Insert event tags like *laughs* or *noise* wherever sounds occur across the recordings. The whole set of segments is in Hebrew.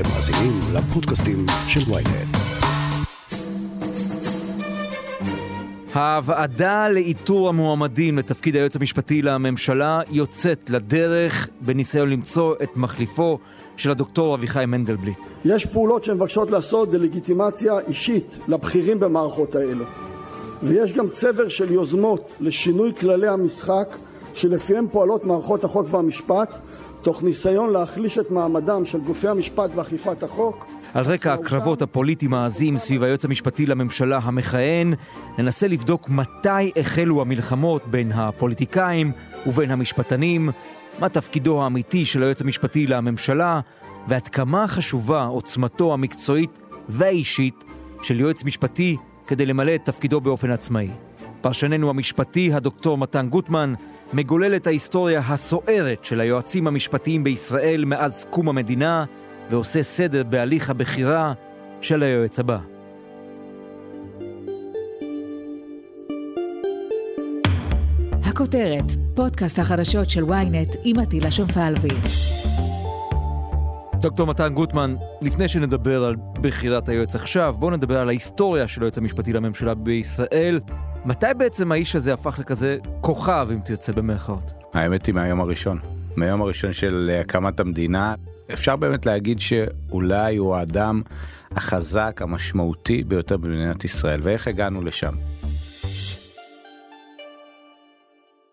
אתם מאזינים לפודקאסטים של ויינט. הוועדה לאיתור המועמדים לתפקיד היועץ המשפטי לממשלה יוצאת לדרך בניסיון למצוא את מחליפו של הדוקטור אביחי מנדלבליט. יש פעולות שמבקשות לעשות דה-לגיטימציה אישית לבכירים במערכות האלה. ויש גם צבר של יוזמות לשינוי כללי המשחק שלפיהם פועלות מערכות החוק והמשפט תוך ניסיון להחליש את מעמדם של גופי המשפט ואכיפת החוק. על רקע הקרבות הפוליטיים העזים סביב היועץ המשפטי לממשלה המכהן, ננסה לבדוק מתי החלו המלחמות בין הפוליטיקאים ובין המשפטנים, מה תפקידו האמיתי של היועץ המשפטי לממשלה, ועד כמה חשובה עוצמתו המקצועית והאישית של יועץ משפטי כדי למלא את תפקידו באופן עצמאי. פרשננו המשפטי, הדוקטור מתן גוטמן, מגולל את ההיסטוריה הסוערת של היועצים המשפטיים בישראל מאז קום המדינה, ועושה סדר בהליך הבחירה של היועץ הבא. הכותרת, פודקאסט החדשות של ynet עם עטילה שומפלבי. דוקטור מתן גוטמן, לפני שנדבר על בחירת היועץ עכשיו, בואו נדבר על ההיסטוריה של היועץ המשפטי לממשלה בישראל. מתי בעצם האיש הזה הפך לכזה כוכב, אם תרצה במרכאות? האמת היא מהיום הראשון. מהיום הראשון של הקמת המדינה, אפשר באמת להגיד שאולי הוא האדם החזק, המשמעותי ביותר במדינת ישראל. ואיך הגענו לשם?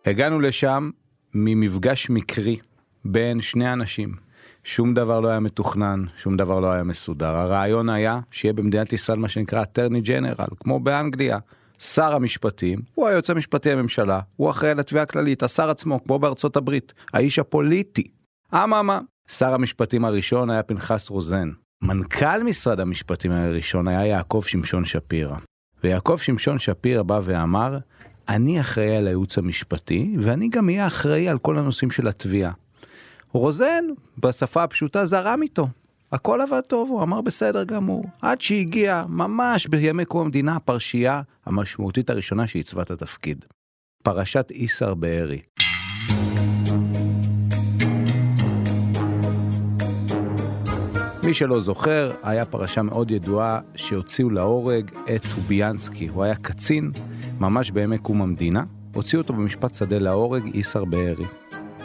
הגענו לשם ממפגש מקרי בין שני אנשים. שום דבר לא היה מתוכנן, שום דבר לא היה מסודר. הרעיון היה שיהיה במדינת ישראל מה שנקרא טרני ג'נרל, כמו באנגליה. שר המשפטים הוא היועץ המשפטי לממשלה, הוא אחראי על התביעה הכללית, השר עצמו, כמו בארצות הברית, האיש הפוליטי. אממה, שר המשפטים הראשון היה פנחס רוזן. מנכ"ל משרד המשפטים הראשון היה יעקב שמשון שפירא. ויעקב שמשון שפירא בא ואמר, אני אחראי על הייעוץ המשפטי, ואני גם אהיה אחראי על כל הנושאים של התביעה. רוזן, בשפה הפשוטה, זרם איתו. הכל עבד טוב, הוא אמר בסדר גמור. עד שהגיע, ממש בימי קום המדינה, הפרשייה המשמעותית הראשונה שעיצבה את התפקיד. פרשת איסר בארי. מי שלא זוכר, היה פרשה מאוד ידועה שהוציאו להורג את טוביאנסקי. הוא היה קצין, ממש בימי קום המדינה. הוציאו אותו במשפט שדה להורג, איסר בארי.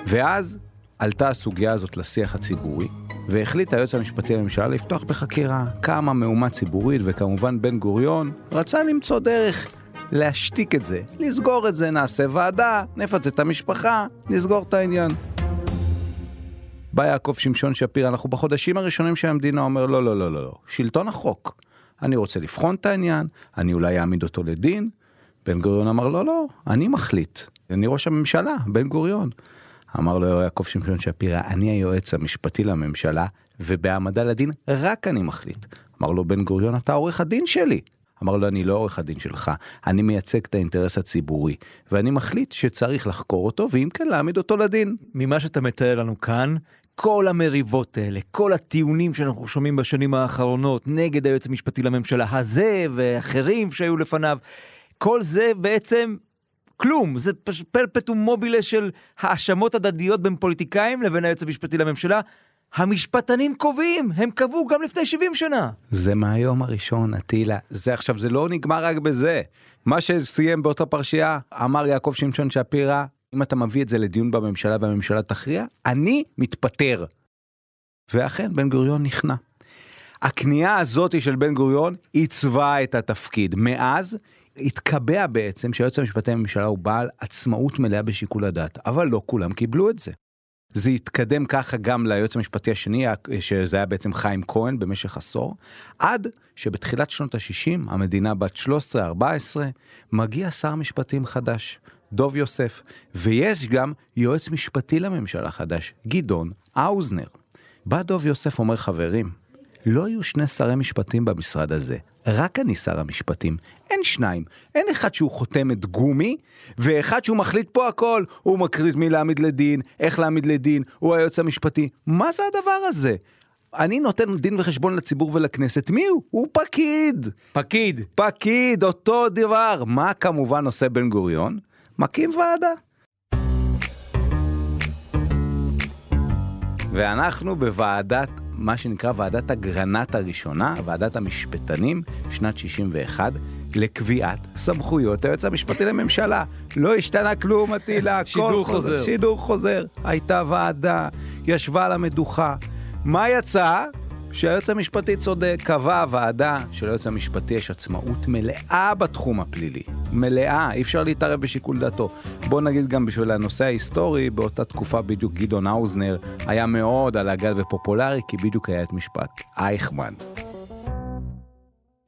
ואז עלתה הסוגיה הזאת לשיח הציבורי, והחליט היועץ המשפטי לממשלה לפתוח בחקירה. קמה מהומה ציבורית, וכמובן בן גוריון רצה למצוא דרך להשתיק את זה, לסגור את זה, נעשה ועדה, נפצה את המשפחה, נסגור את העניין. בא יעקב שמשון שפירא, אנחנו בחודשים הראשונים של המדינה אומר לא, לא, לא, לא, לא, שלטון החוק. אני רוצה לבחון את העניין, אני אולי אעמיד אותו לדין. בן גוריון אמר לא, לא, אני מחליט, אני ראש הממשלה, בן גוריון. אמר לו יעקב שמשון שפירא, אני היועץ המשפטי לממשלה, ובהעמדה לדין רק אני מחליט. אמר לו בן גוריון, אתה עורך הדין שלי. אמר לו, אני לא עורך הדין שלך, אני מייצג את האינטרס הציבורי, ואני מחליט שצריך לחקור אותו, ואם כן, להעמיד אותו לדין. ממה שאתה מתאר לנו כאן, כל המריבות האלה, כל הטיעונים שאנחנו שומעים בשנים האחרונות נגד היועץ המשפטי לממשלה הזה ואחרים שהיו לפניו, כל זה בעצם כלום, זה פשוט פרפטום מובילה של האשמות הדדיות בין פוליטיקאים לבין היועץ המשפטי לממשלה. המשפטנים קובעים, הם קבעו גם לפני 70 שנה. זה מהיום הראשון, אטילה. זה עכשיו, זה לא נגמר רק בזה. מה שסיים באותה פרשייה, אמר יעקב שמשון שפירא, אם אתה מביא את זה לדיון בממשלה והממשלה תכריע, אני מתפטר. ואכן, בן גוריון נכנע. הכניעה הזאתי של בן גוריון עיצבה את התפקיד. מאז התקבע בעצם שהיועץ המשפטי לממשלה הוא בעל עצמאות מלאה בשיקול הדעת, אבל לא כולם קיבלו את זה. זה התקדם ככה גם ליועץ המשפטי השני, שזה היה בעצם חיים כהן במשך עשור, עד שבתחילת שנות ה-60, המדינה בת 13-14, מגיע שר משפטים חדש, דוב יוסף, ויש גם יועץ משפטי לממשלה חדש, גדעון האוזנר. בא דוב יוסף אומר, חברים, לא יהיו שני שרי משפטים במשרד הזה, רק אני שר המשפטים. אין שניים. אין אחד שהוא חותמת גומי, ואחד שהוא מחליט פה הכל. הוא מקליט מי להעמיד לדין, איך להעמיד לדין, הוא היועץ המשפטי. מה זה הדבר הזה? אני נותן דין וחשבון לציבור ולכנסת, מי הוא? הוא פקיד. פקיד. פקיד, אותו דבר. מה כמובן עושה בן גוריון? מקים ועדה. ואנחנו בוועדת מה שנקרא ועדת אגרנט הראשונה, ועדת המשפטנים, שנת 61, לקביעת סמכויות היועץ המשפטי לממשלה. לא השתנה כלום, אטילה. שידור חוזר. שידור חוזר. הייתה ועדה, ישבה על המדוכה. מה יצא? שהיועץ המשפטי צודק, קבע הוועדה שליועץ המשפטי יש עצמאות מלאה בתחום הפלילי. מלאה, אי אפשר להתערב בשיקול דעתו. בוא נגיד גם בשביל הנושא ההיסטורי, באותה תקופה בדיוק גדעון האוזנר היה מאוד על הגל ופופולרי, כי בדיוק היה את משפט אייכמן.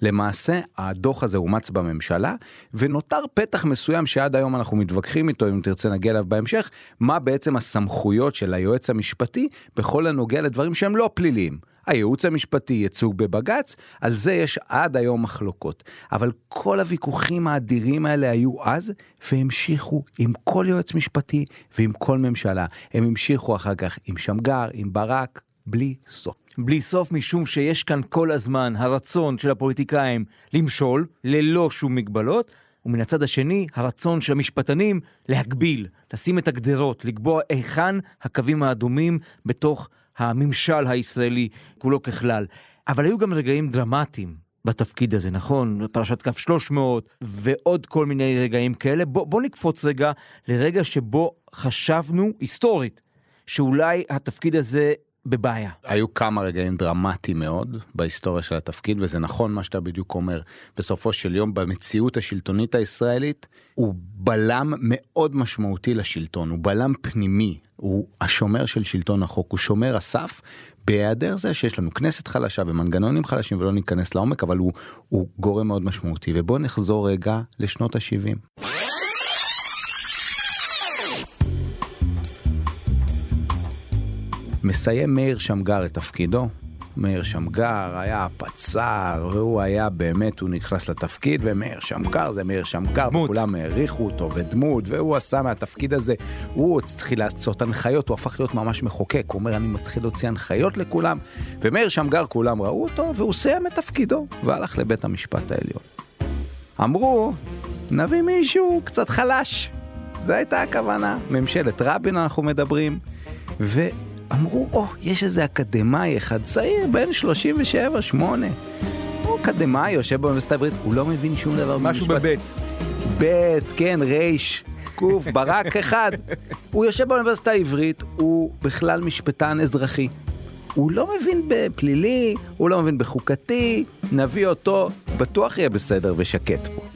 למעשה הדוח הזה אומץ בממשלה ונותר פתח מסוים שעד היום אנחנו מתווכחים איתו אם תרצה נגיע אליו בהמשך מה בעצם הסמכויות של היועץ המשפטי בכל הנוגע לדברים שהם לא פליליים. הייעוץ המשפטי ייצוג בבג"ץ על זה יש עד היום מחלוקות אבל כל הוויכוחים האדירים האלה היו אז והמשיכו עם כל יועץ משפטי ועם כל ממשלה הם המשיכו אחר כך עם שמגר עם ברק בלי סוף. בלי סוף משום שיש כאן כל הזמן הרצון של הפוליטיקאים למשול ללא שום מגבלות, ומן הצד השני הרצון של המשפטנים להגביל, לשים את הגדרות, לקבוע היכן הקווים האדומים בתוך הממשל הישראלי כולו ככלל. אבל היו גם רגעים דרמטיים בתפקיד הזה, נכון? פרשת כף 300 ועוד כל מיני רגעים כאלה. בוא, בוא נקפוץ רגע לרגע שבו חשבנו היסטורית שאולי התפקיד הזה בבעיה. היו כמה רגעים דרמטיים מאוד בהיסטוריה של התפקיד וזה נכון מה שאתה בדיוק אומר. בסופו של יום במציאות השלטונית הישראלית הוא בלם מאוד משמעותי לשלטון. הוא בלם פנימי. הוא השומר של שלטון החוק. הוא שומר הסף בהיעדר זה שיש לנו כנסת חלשה ומנגנונים חלשים ולא ניכנס לעומק אבל הוא, הוא גורם מאוד משמעותי. ובוא נחזור רגע לשנות ה-70. מסיים מאיר שמגר את תפקידו. מאיר שמגר היה פצ"ר, והוא היה באמת, הוא נכנס לתפקיד, ומאיר שמגר זה מאיר שמגר, דמות. וכולם העריכו אותו, ודמות, והוא עשה מהתפקיד הזה, הוא התחיל לעשות הנחיות, הוא הפך להיות ממש מחוקק, הוא אומר, אני מתחיל להוציא הנחיות לכולם, ומאיר שמגר, כולם ראו אותו, והוא סיים את תפקידו, והלך לבית המשפט העליון. אמרו, נביא מישהו קצת חלש. זו הייתה הכוונה. ממשלת רבין אנחנו מדברים, ו... אמרו, או, oh, יש איזה אקדמאי אחד צעיר, בן 37-8. הוא אקדמאי, יושב באוניברסיטה העברית, הוא לא מבין שום דבר משהו בבית. בית, כן, רייש, קוף, ברק *laughs* אחד. הוא יושב באוניברסיטה העברית, הוא בכלל משפטן אזרחי. הוא לא מבין בפלילי, הוא לא מבין בחוקתי, נביא אותו, בטוח יהיה בסדר ושקט פה.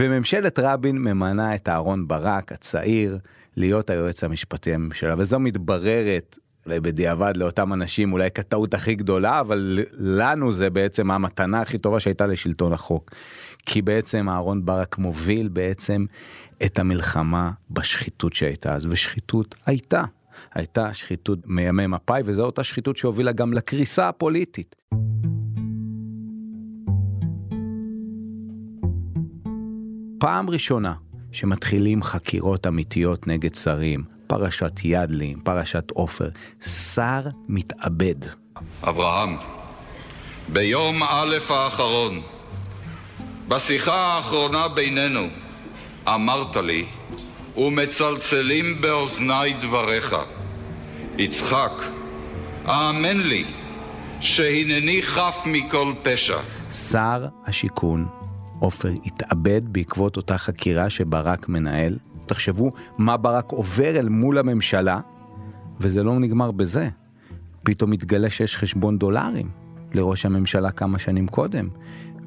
וממשלת רבין ממנה את אהרון ברק הצעיר להיות היועץ המשפטי לממשלה וזו מתבררת אולי בדיעבד לאותם אנשים אולי כטעות הכי גדולה אבל לנו זה בעצם המתנה הכי טובה שהייתה לשלטון החוק. כי בעצם אהרון ברק מוביל בעצם את המלחמה בשחיתות שהייתה אז ושחיתות הייתה. הייתה שחיתות מימי מפא"י וזו אותה שחיתות שהובילה גם לקריסה הפוליטית. פעם ראשונה שמתחילים חקירות אמיתיות נגד שרים, פרשת ידלי, פרשת עופר, שר מתאבד. אברהם, ביום א' האחרון, בשיחה האחרונה בינינו, אמרת לי, ומצלצלים באוזניי דבריך, יצחק, האמן לי, שהנני חף מכל פשע. שר השיכון עופר התאבד בעקבות אותה חקירה שברק מנהל. תחשבו מה ברק עובר אל מול הממשלה, וזה לא נגמר בזה. פתאום מתגלה שיש חשבון דולרים לראש הממשלה כמה שנים קודם.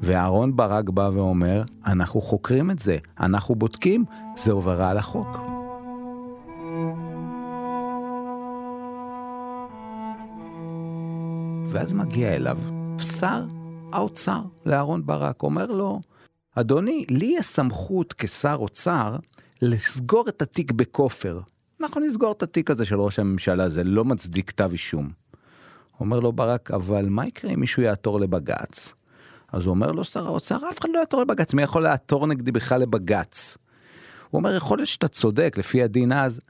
ואהרון ברק בא ואומר, אנחנו חוקרים את זה, אנחנו בודקים, זה עוברה על החוק. ואז מגיע אליו שר האוצר לאהרון ברק, אומר לו, אדוני, לי יש סמכות כשר אוצר לסגור את התיק בכופר. אנחנו נסגור את התיק הזה של ראש הממשלה, זה לא מצדיק כתב אישום. אומר לו ברק, אבל מה יקרה אם מישהו יעתור לבג"ץ? אז הוא אומר לו, שר האוצר, אף אחד לא יעתור לבג"ץ, מי יכול לעתור נגדי בכלל לבג"ץ? הוא אומר, יכול להיות שאתה צודק, לפי הדין אז,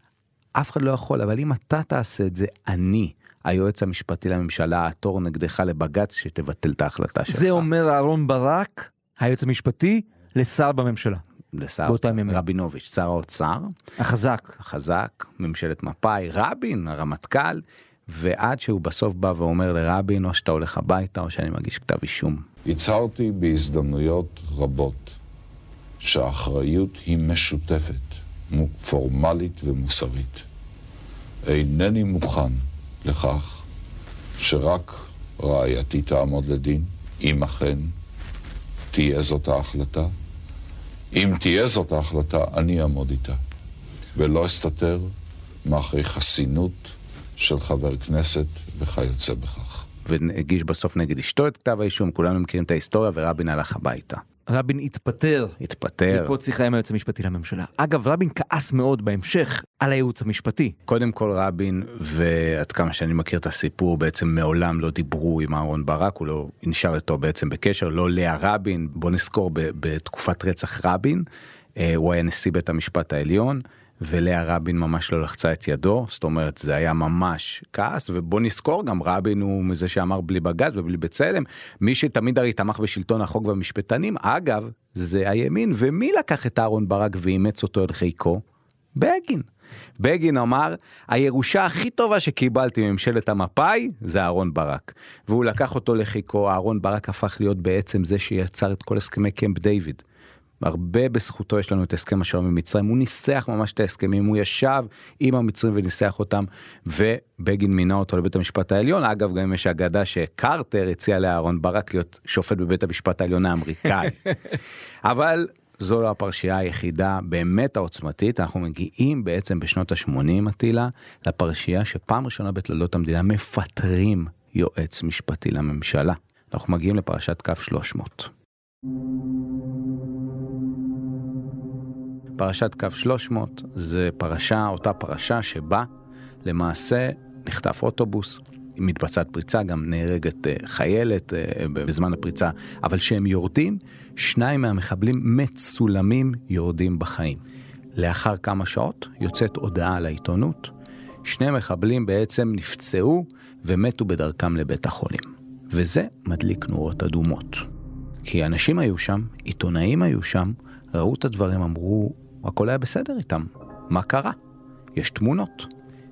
אף אחד לא יכול, אבל אם אתה תעשה את זה, אני, היועץ המשפטי לממשלה, אעתור נגדך לבג"ץ שתבטל את ההחלטה שלך. זה אומר אהרון ברק היועץ המשפטי לשר בממשלה. לשר באותם ימים. רבינוביץ', שר האוצר, החזק. החזק, ממשלת מפא"י, רבין, הרמטכ"ל, ועד שהוא בסוף בא ואומר לרבין, או שאתה הולך הביתה או שאני מגיש כתב אישום. הצהרתי בהזדמנויות רבות שהאחריות היא משותפת, פורמלית ומוסרית. אינני מוכן לכך שרק רעייתי תעמוד לדין, אם אכן תהיה זאת ההחלטה. אם תהיה זאת ההחלטה, אני אעמוד איתה, ולא אסתתר מאחורי חסינות של חבר כנסת וכיוצא בכך. והגיש בסוף נגד אשתו את כתב האישום, כולנו מכירים את ההיסטוריה, ורבין הלך הביתה. רבין התפטר התפטר. בעקבות שיחה עם היועץ המשפטי לממשלה. אגב, רבין כעס מאוד בהמשך על הייעוץ המשפטי. קודם כל רבין, ועד כמה שאני מכיר את הסיפור, בעצם מעולם לא דיברו עם אהרן ברק, הוא לא נשאר איתו בעצם בקשר, לא לאה רבין, בוא נזכור בתקופת רצח רבין, אה, הוא היה נשיא בית המשפט העליון. ולאה רבין ממש לא לחצה את ידו, זאת אומרת זה היה ממש כעס, ובוא נזכור גם רבין הוא מזה שאמר בלי בג"ץ ובלי בצלם, מי שתמיד הרי תמך בשלטון החוק והמשפטנים, אגב, זה הימין, ומי לקח את אהרן ברק ואימץ אותו אל חיקו? בגין. בגין אמר, הירושה הכי טובה שקיבלתי מממשלת המפא"י זה אהרן ברק. והוא לקח אותו לחיקו, אהרן ברק הפך להיות בעצם זה שיצר את כל הסכמי קמפ דיוויד. הרבה בזכותו יש לנו את הסכם השלום עם מצרים, הוא ניסח ממש את ההסכמים, הוא ישב עם המצרים וניסח אותם, ובגין מינה אותו לבית המשפט העליון. אגב, גם יש אגדה שקרטר הציע לאהרן ברק להיות שופט בבית המשפט העליון האמריקאי. *laughs* אבל זו לא הפרשייה היחידה באמת העוצמתית, אנחנו מגיעים בעצם בשנות ה-80, אטילה, לפרשייה שפעם ראשונה בתולדות המדינה מפטרים יועץ משפטי לממשלה. אנחנו מגיעים לפרשת כף 300. פרשת קו 300 זה פרשה, אותה פרשה שבה למעשה נחטף אוטובוס, מתבצעת פריצה, גם נהרגת אה, חיילת אה, בזמן הפריצה, אבל כשהם יורדים, שניים מהמחבלים מצולמים יורדים בחיים. לאחר כמה שעות יוצאת הודעה לעיתונות, שני מחבלים בעצם נפצעו ומתו בדרכם לבית החולים. וזה מדליק נורות אדומות. כי אנשים היו שם, עיתונאים היו שם, ראו את הדברים, אמרו, הכל היה בסדר איתם, מה קרה? יש תמונות.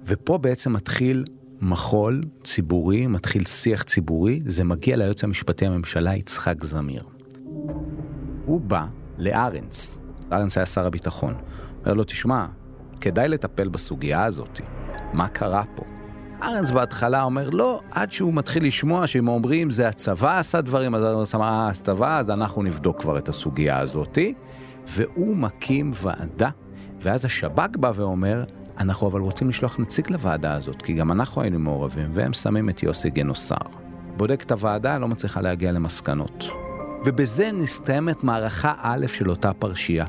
ופה בעצם מתחיל מחול ציבורי, מתחיל שיח ציבורי, זה מגיע ליועץ המשפטי לממשלה יצחק זמיר. הוא בא לארנס, ארנס היה שר הביטחון, אומר לו, תשמע, כדאי לטפל בסוגיה הזאת, מה קרה פה? ארנס בהתחלה אומר לא, עד שהוא מתחיל לשמוע שהם אומרים זה הצבא עשה דברים, אז ארנס אמר, אה, הצבא, אז אנחנו נבדוק כבר את הסוגיה הזאתי. והוא מקים ועדה, ואז השב"כ בא ואומר, אנחנו אבל רוצים לשלוח נציג לוועדה הזאת, כי גם אנחנו היינו מעורבים, והם שמים את יוסי גנוסר. בודק את הוועדה, לא מצליחה להגיע למסקנות. ובזה נסתיימת מערכה א' של אותה פרשייה.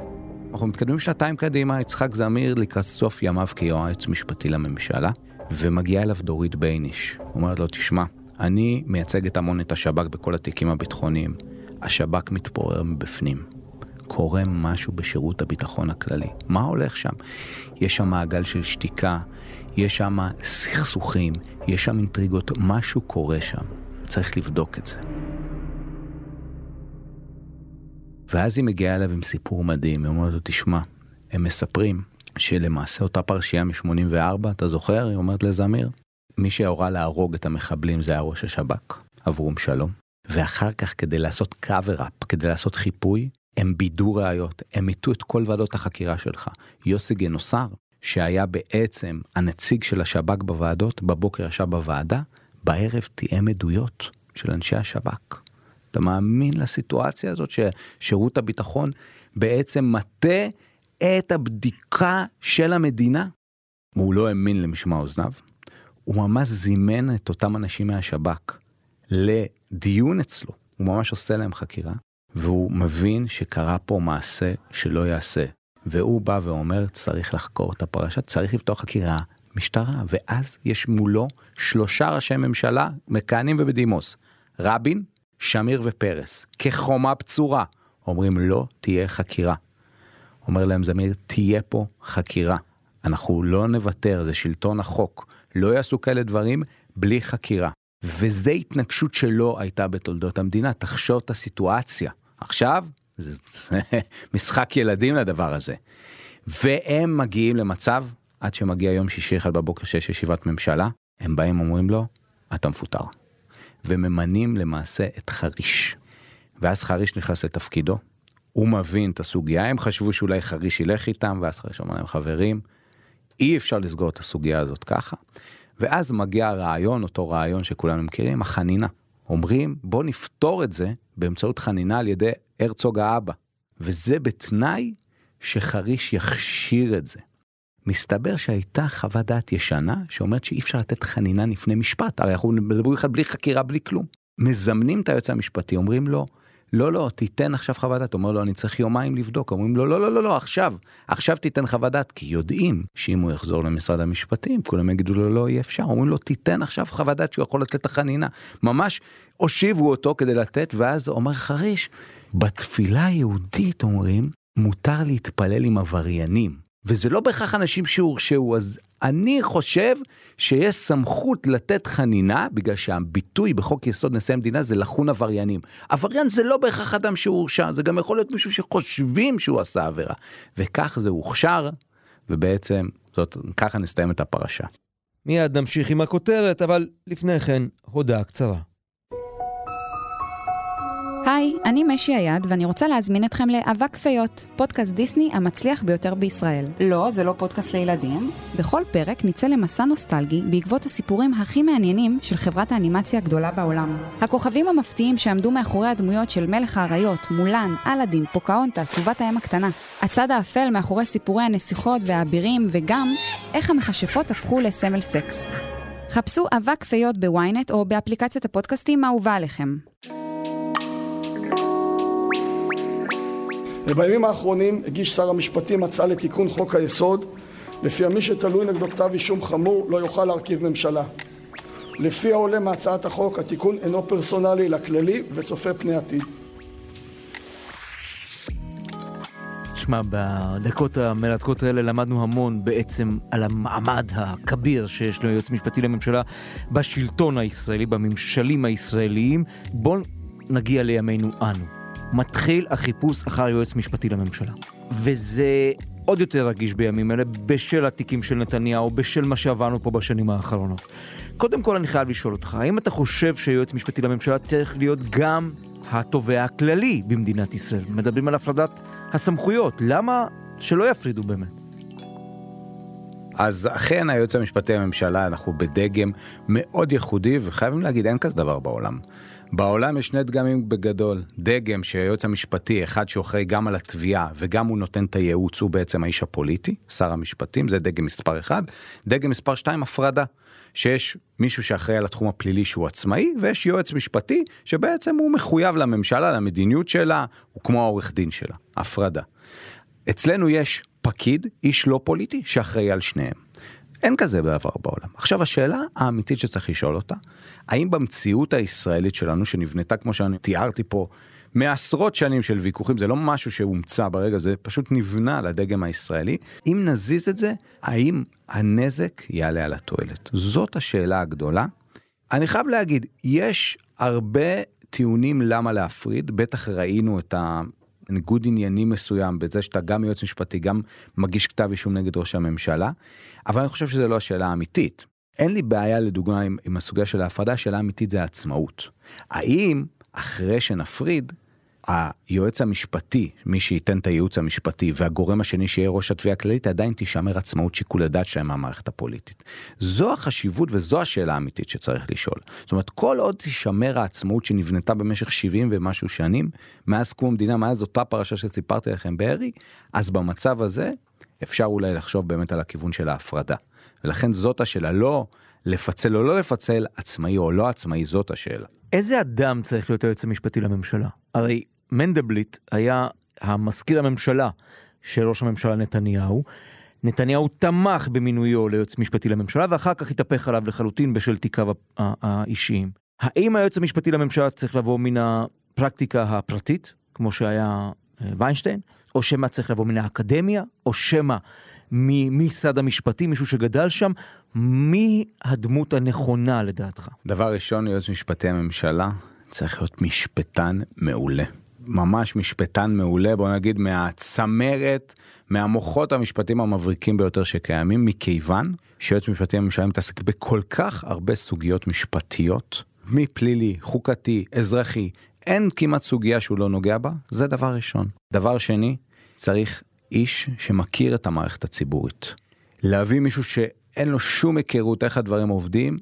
אנחנו מתקדמים שנתיים קדימה, יצחק זמיר לקראת סוף ימיו כיועץ משפטי לממשלה, ומגיעה אליו דורית בייניש. אומרת לו, תשמע, אני מייצג את המון את השב"כ בכל התיקים הביטחוניים. השב"כ מתפורר מבפנים. קורה משהו בשירות הביטחון הכללי. מה הולך שם? יש שם מעגל של שתיקה, יש שם סכסוכים, יש שם אינטריגות, משהו קורה שם. צריך לבדוק את זה. ואז היא מגיעה אליו עם סיפור מדהים, היא אומרת לו, תשמע, הם מספרים שלמעשה אותה פרשייה מ-84, אתה זוכר? היא אומרת לזמיר, מי שהורה להרוג את המחבלים זה היה ראש השב"כ, אברום שלום. ואחר כך כדי לעשות cover-up, כדי לעשות חיפוי, הם בידו ראיות, הם מיטו את כל ועדות החקירה שלך. יוסי גנוסר, שהיה בעצם הנציג של השב"כ בוועדות, בבוקר ישב בוועדה, בערב תיאם עדויות של אנשי השב"כ. אתה מאמין לסיטואציה הזאת ששירות הביטחון בעצם מטה את הבדיקה של המדינה? והוא לא האמין למשמע אוזניו. הוא ממש זימן את אותם אנשים מהשב"כ לדיון אצלו. הוא ממש עושה להם חקירה. והוא מבין שקרה פה מעשה שלא יעשה. והוא בא ואומר, צריך לחקור את הפרשה, צריך לפתוח חקירה, משטרה, ואז יש מולו שלושה ראשי ממשלה מכהנים ובדימוס, רבין, שמיר ופרס, כחומה בצורה, אומרים לא תהיה חקירה. אומר להם זמיר, תהיה פה חקירה. אנחנו לא נוותר, זה שלטון החוק. לא יעשו כאלה דברים בלי חקירה. וזה התנגשות שלא הייתה בתולדות המדינה, תחשוב את הסיטואציה. עכשיו, זה *laughs* משחק ילדים לדבר הזה. והם מגיעים למצב, עד שמגיע יום שישי אחד בבוקר שיש ישיבת ממשלה, הם באים אומרים לו, אתה מפוטר. וממנים למעשה את חריש. ואז חריש נכנס לתפקידו, הוא מבין את הסוגיה, הם חשבו שאולי חריש ילך איתם, ואז חריש אמר להם חברים, אי אפשר לסגור את הסוגיה הזאת ככה. ואז מגיע הרעיון, אותו רעיון שכולנו מכירים, החנינה. אומרים בוא נפתור את זה באמצעות חנינה על ידי הרצוג האבא. וזה בתנאי שחריש יכשיר את זה. מסתבר שהייתה חוות דעת ישנה שאומרת שאי אפשר לתת חנינה לפני משפט, הרי אנחנו מדברים בכלל בלי חקירה בלי כלום. מזמנים את היועץ המשפטי, אומרים לו, לא, לא, תיתן עכשיו חוות דעת. אומר לו, אני צריך יומיים לבדוק. אומרים לו, לא, לא, לא, לא, עכשיו, עכשיו תיתן חוות דעת, כי יודעים שאם הוא יחזור למשרד המשפטים, כולם יגידו לו, לא, אי אפשר. אומרים לו, תיתן עכשיו חוות דעת שהוא יכול לתת החנינה. ממש הושיבו אותו כדי לתת, ואז אומר חריש, בתפילה היהודית אומרים, מותר להתפלל עם עבריינים. וזה לא בהכרח אנשים שהורשעו, אז אני חושב שיש סמכות לתת חנינה, בגלל שהביטוי בחוק יסוד נשיא המדינה זה לחון עבריינים. עבריין זה לא בהכרח אדם שהורשע, זה גם יכול להיות מישהו שחושבים שהוא עשה עבירה. וכך זה הוכשר, ובעצם זאת, ככה נסתיים את הפרשה. מיד נמשיך עם הכותרת, אבל לפני כן, הודעה קצרה. היי, אני משי היד, ואני רוצה להזמין אתכם לאבק פיות, פודקאסט דיסני המצליח ביותר בישראל. לא, זה לא פודקאסט לילדים. בכל פרק נצא למסע נוסטלגי בעקבות הסיפורים הכי מעניינים של חברת האנימציה הגדולה בעולם. הכוכבים המפתיעים שעמדו מאחורי הדמויות של מלך האריות, מולן, אלאדין, פוקהונטס, ובת הים הקטנה. הצד האפל מאחורי סיפורי הנסיכות והאבירים, וגם איך המכשפות הפכו לסמל סקס. חפשו אבק פיות ב-ynet או באפליקציית הפודקאסטים האהובה עליכם. ובימים האחרונים הגיש שר המשפטים הצעה לתיקון חוק היסוד לפיה מי שתלוי נגדו כתב אישום חמור לא יוכל להרכיב ממשלה. לפי העולה מהצעת החוק התיקון אינו פרסונלי לכללי וצופה פני עתיד. שמע, בדקות המרתקות האלה למדנו המון בעצם על המעמד הכביר שיש ליועץ משפטי לממשלה בשלטון הישראלי, בממשלים הישראליים. בואו נגיע לימינו אנו. מתחיל החיפוש אחר יועץ משפטי לממשלה. וזה עוד יותר רגיש בימים אלה בשל התיקים של נתניהו, בשל מה שעברנו פה בשנים האחרונות. קודם כל אני חייב לשאול אותך, האם אתה חושב שיועץ משפטי לממשלה צריך להיות גם התובע הכללי במדינת ישראל? מדברים על הפרדת הסמכויות, למה שלא יפרידו באמת? אז אכן היועץ המשפטי לממשלה אנחנו בדגם מאוד ייחודי וחייבים להגיד אין כזה דבר בעולם. בעולם יש שני דגמים בגדול, דגם שהיועץ המשפטי, אחד שאחראי גם על התביעה וגם הוא נותן את הייעוץ, הוא בעצם האיש הפוליטי, שר המשפטים, זה דגם מספר אחד. דגם מספר שתיים, הפרדה, שיש מישהו שאחראי על התחום הפלילי שהוא עצמאי, ויש יועץ משפטי שבעצם הוא מחויב לממשלה, למדיניות שלה, הוא כמו העורך דין שלה, הפרדה. אצלנו יש פקיד, איש לא פוליטי, שאחראי על שניהם. אין כזה בעבר בעולם. עכשיו השאלה האמיתית שצריך לשאול אותה, האם במציאות הישראלית שלנו שנבנתה כמו שאני תיארתי פה מעשרות שנים של ויכוחים, זה לא משהו שהומצא ברגע, זה פשוט נבנה לדגם הישראלי, אם נזיז את זה, האם הנזק יעלה על התועלת? זאת השאלה הגדולה. אני חייב להגיד, יש הרבה טיעונים למה להפריד, בטח ראינו את ה... ניגוד עניינים מסוים בזה שאתה גם יועץ משפטי גם מגיש כתב אישום נגד ראש הממשלה אבל אני חושב שזה לא השאלה האמיתית. אין לי בעיה לדוגמה עם, עם הסוגיה של ההפרדה השאלה האמיתית זה העצמאות. האם אחרי שנפריד היועץ המשפטי, מי שייתן את הייעוץ המשפטי והגורם השני שיהיה ראש התביעה הכללית, עדיין תישמר עצמאות שיקול הדעת שלהם מהמערכת הפוליטית. זו החשיבות וזו השאלה האמיתית שצריך לשאול. זאת אומרת, כל עוד תישמר העצמאות שנבנתה במשך 70 ומשהו שנים, מאז קום המדינה, מאז אותה פרשה שסיפרתי לכם בארי, אז במצב הזה אפשר אולי לחשוב באמת על הכיוון של ההפרדה. ולכן זאת השאלה, לא לפצל או לא לפצל, עצמאי או לא עצמאי, זאת השאלה. איזה אדם צריך להיות היועץ המשפטי לממשלה? הרי מנדלבליט היה המזכיר הממשלה של ראש הממשלה נתניהו. נתניהו תמך במינויו ליועץ משפטי לממשלה ואחר כך התהפך עליו לחלוטין בשל תיקיו האישיים. האם היועץ המשפטי לממשלה צריך לבוא מן הפרקטיקה הפרטית, כמו שהיה אה, ויינשטיין, או שמא צריך לבוא מן האקדמיה, או שמא ממשרד המשפטים, מישהו שגדל שם, מי הדמות הנכונה לדעתך? דבר ראשון, יועץ משפטי הממשלה צריך להיות משפטן מעולה. ממש משפטן מעולה, בוא נגיד מהצמרת, מהמוחות המשפטיים המבריקים ביותר שקיימים, מכיוון שיועץ משפטי לממשלה מתעסק בכל כך הרבה סוגיות משפטיות, מפלילי, חוקתי, אזרחי, אין כמעט סוגיה שהוא לא נוגע בה, זה דבר ראשון. דבר שני, צריך איש שמכיר את המערכת הציבורית. להביא מישהו שאין לו שום היכרות איך הדברים עובדים,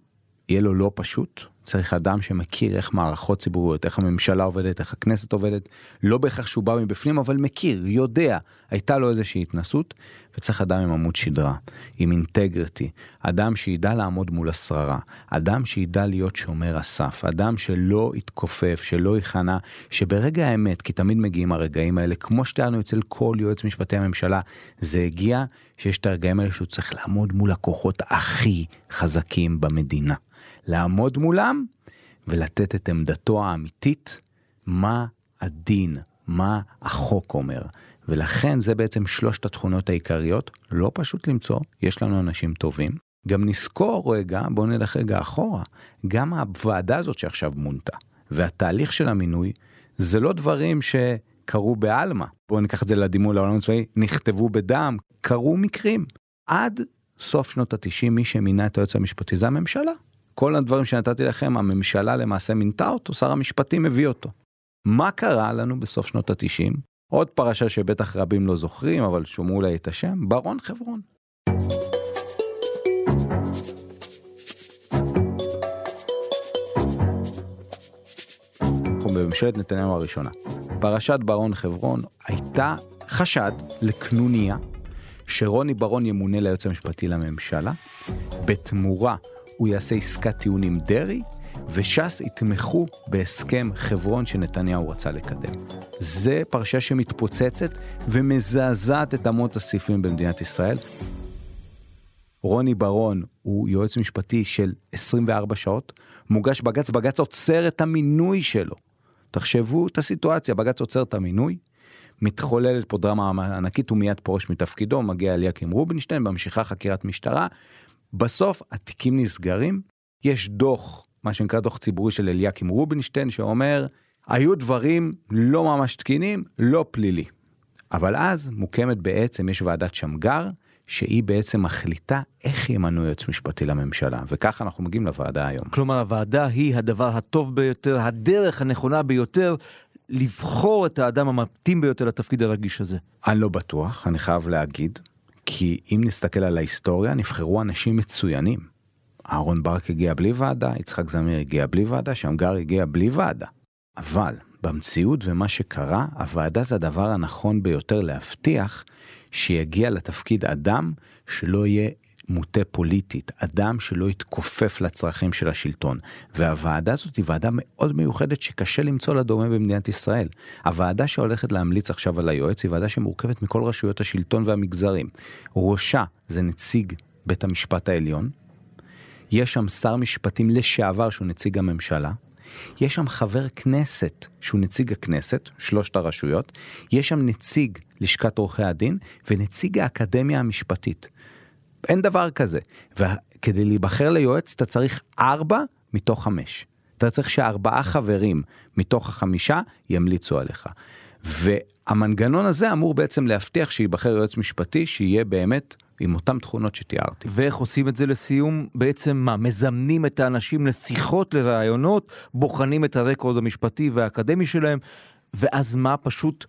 יהיה לו לא פשוט. צריך אדם שמכיר איך מערכות ציבוריות, איך הממשלה עובדת, איך הכנסת עובדת, לא בהכרח שהוא בא מבפנים, אבל מכיר, יודע, הייתה לו איזושהי התנסות, וצריך אדם עם עמוד שדרה, עם אינטגריטי, אדם שידע לעמוד מול השררה, אדם שידע להיות שומר הסף, אדם שלא יתכופף, שלא ייכנע, שברגע האמת, כי תמיד מגיעים הרגעים האלה, כמו שתיארנו אצל כל יועץ משפטי הממשלה, זה הגיע שיש את הרגעים האלה שהוא צריך לעמוד מול הכוחות הכי חזקים במדינה. לעמוד מולם ולתת את עמדתו האמיתית, מה הדין, מה החוק אומר. ולכן זה בעצם שלושת התכונות העיקריות, לא פשוט למצוא, יש לנו אנשים טובים. גם נזכור רגע, בואו נלך רגע אחורה, גם הוועדה הזאת שעכשיו מונתה, והתהליך של המינוי, זה לא דברים שקרו בעלמא. בואו ניקח את זה לדימוי לעולם הצבאי, נכתבו בדם, קרו מקרים. עד סוף שנות התשעים מי שמינה את היועץ המשפטי זה הממשלה. כל הדברים שנתתי לכם, הממשלה למעשה מינתה אותו, שר המשפטים הביא אותו. מה קרה לנו בסוף שנות התשעים? עוד פרשה שבטח רבים לא זוכרים, אבל שומעו לה את השם, ברון חברון. אנחנו בממשלת נתניהו הראשונה. פרשת ברון חברון הייתה חשד לקנוניה שרוני ברון ימונה ליועץ המשפטי לממשלה, בתמורה הוא יעשה עסקת טיעון עם דרעי, וש"ס יתמכו בהסכם חברון שנתניהו רצה לקדם. זה פרשה שמתפוצצת ומזעזעת את אמות הסיפים במדינת ישראל. רוני ברון הוא יועץ משפטי של 24 שעות, מוגש בג"ץ, בג"ץ עוצר את המינוי שלו. תחשבו את הסיטואציה, בג"ץ עוצר את המינוי, מתחוללת פה דרמה ענקית, הוא מיד פורש מתפקידו, מגיע אליקים רובינשטיין, ממשיכה חקירת משטרה, בסוף התיקים נסגרים, יש דוח, מה שנקרא דוח ציבורי של אליקים רובינשטיין, שאומר, היו דברים לא ממש תקינים, לא פלילי. אבל אז מוקמת בעצם, יש ועדת שמגר, שהיא בעצם מחליטה איך ימנו יועץ משפטי לממשלה, וככה אנחנו מגיעים לוועדה היום. כלומר, הוועדה היא הדבר הטוב ביותר, הדרך הנכונה ביותר לבחור את האדם המתאים ביותר לתפקיד הרגיש הזה. אני לא בטוח, אני חייב להגיד, כי אם נסתכל על ההיסטוריה, נבחרו אנשים מצוינים. אהרון ברק הגיע בלי ועדה, יצחק זמיר הגיע בלי ועדה, שמגר הגיע בלי ועדה. אבל במציאות ומה שקרה, הוועדה זה הדבר הנכון ביותר להבטיח שיגיע לתפקיד אדם שלא יהיה מוטה פוליטית, אדם שלא יתכופף לצרכים של השלטון. והוועדה הזאת היא ועדה מאוד מיוחדת שקשה למצוא לה דומה במדינת ישראל. הוועדה שהולכת להמליץ עכשיו על היועץ היא ועדה שמורכבת מכל רשויות השלטון והמגזרים. ראשה זה נציג בית המשפט העליון, יש שם שר משפטים לשעבר שהוא נציג הממשלה, יש שם חבר כנסת שהוא נציג הכנסת, שלושת הרשויות, יש שם נציג לשכת עורכי הדין ונציג האקדמיה המשפטית. אין דבר כזה. וכדי להיבחר ליועץ אתה צריך ארבע מתוך חמש. אתה צריך שארבעה חברים מתוך החמישה ימליצו עליך. והמנגנון הזה אמור בעצם להבטיח שייבחר יועץ משפטי שיהיה באמת עם אותן תכונות שתיארתי. ואיך עושים את זה לסיום? בעצם מה, מזמנים את האנשים לשיחות, לראיונות, בוחנים את הרקורד המשפטי והאקדמי שלהם, ואז מה, פשוט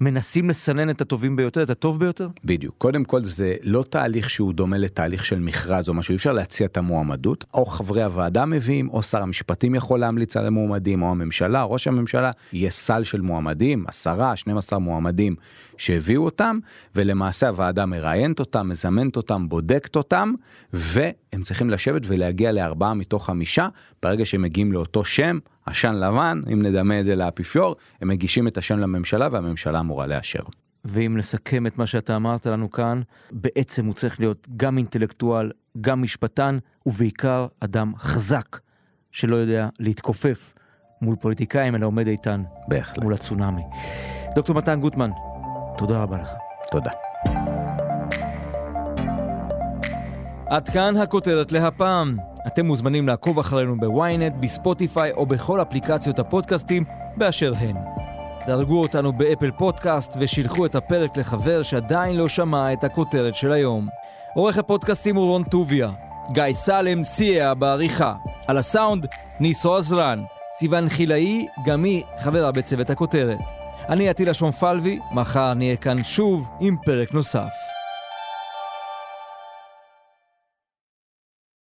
מנסים לסנן את הטובים ביותר, את הטוב ביותר? בדיוק. קודם כל זה לא תהליך שהוא דומה לתהליך של מכרז או משהו, אי אפשר להציע את המועמדות. או חברי הוועדה מביאים, או שר המשפטים יכול להמליץ על המועמדים, או הממשלה, ראש הממשלה, יהיה סל של מועמדים, עשרה, 12 מועמדים שהביאו אותם, ולמעשה הוועדה מראיינת אותם, מזמנת אותם, בודקת אותם, והם צריכים לשבת ולהגיע לארבעה מתוך חמישה, ברגע שהם מגיעים לאותו שם, עשן לבן, אם נדמה את זה לאפיפיור, הם מגישים את השם לממשלה והממשלה אמורה לאשר. ואם נסכם את מה שאתה אמרת לנו כאן, בעצם הוא צריך להיות גם אינטלקטואל, גם משפטן, ובעיקר אדם חזק, שלא יודע להתכופף מול פוליטיקאים, אלא עומד איתן. בהחלט. מול הצונאמי. דוקטור מתן גוטמן, תודה רבה לך. תודה. עד כאן הכותרת להפעם. אתם מוזמנים לעקוב אחרינו בוויינט, בספוטיפיי או בכל אפליקציות הפודקאסטים באשר הן. דרגו אותנו באפל פודקאסט ושילחו את הפרק לחבר שעדיין לא שמע את הכותרת של היום. עורך הפודקאסטים הוא רון טוביה. גיא סלם סייע בעריכה. על הסאונד, ניסו עזרן. סיון חילאי, גם היא חברה בצוות הכותרת. אני עטילה שומפלבי, מחר נהיה כאן שוב עם פרק נוסף.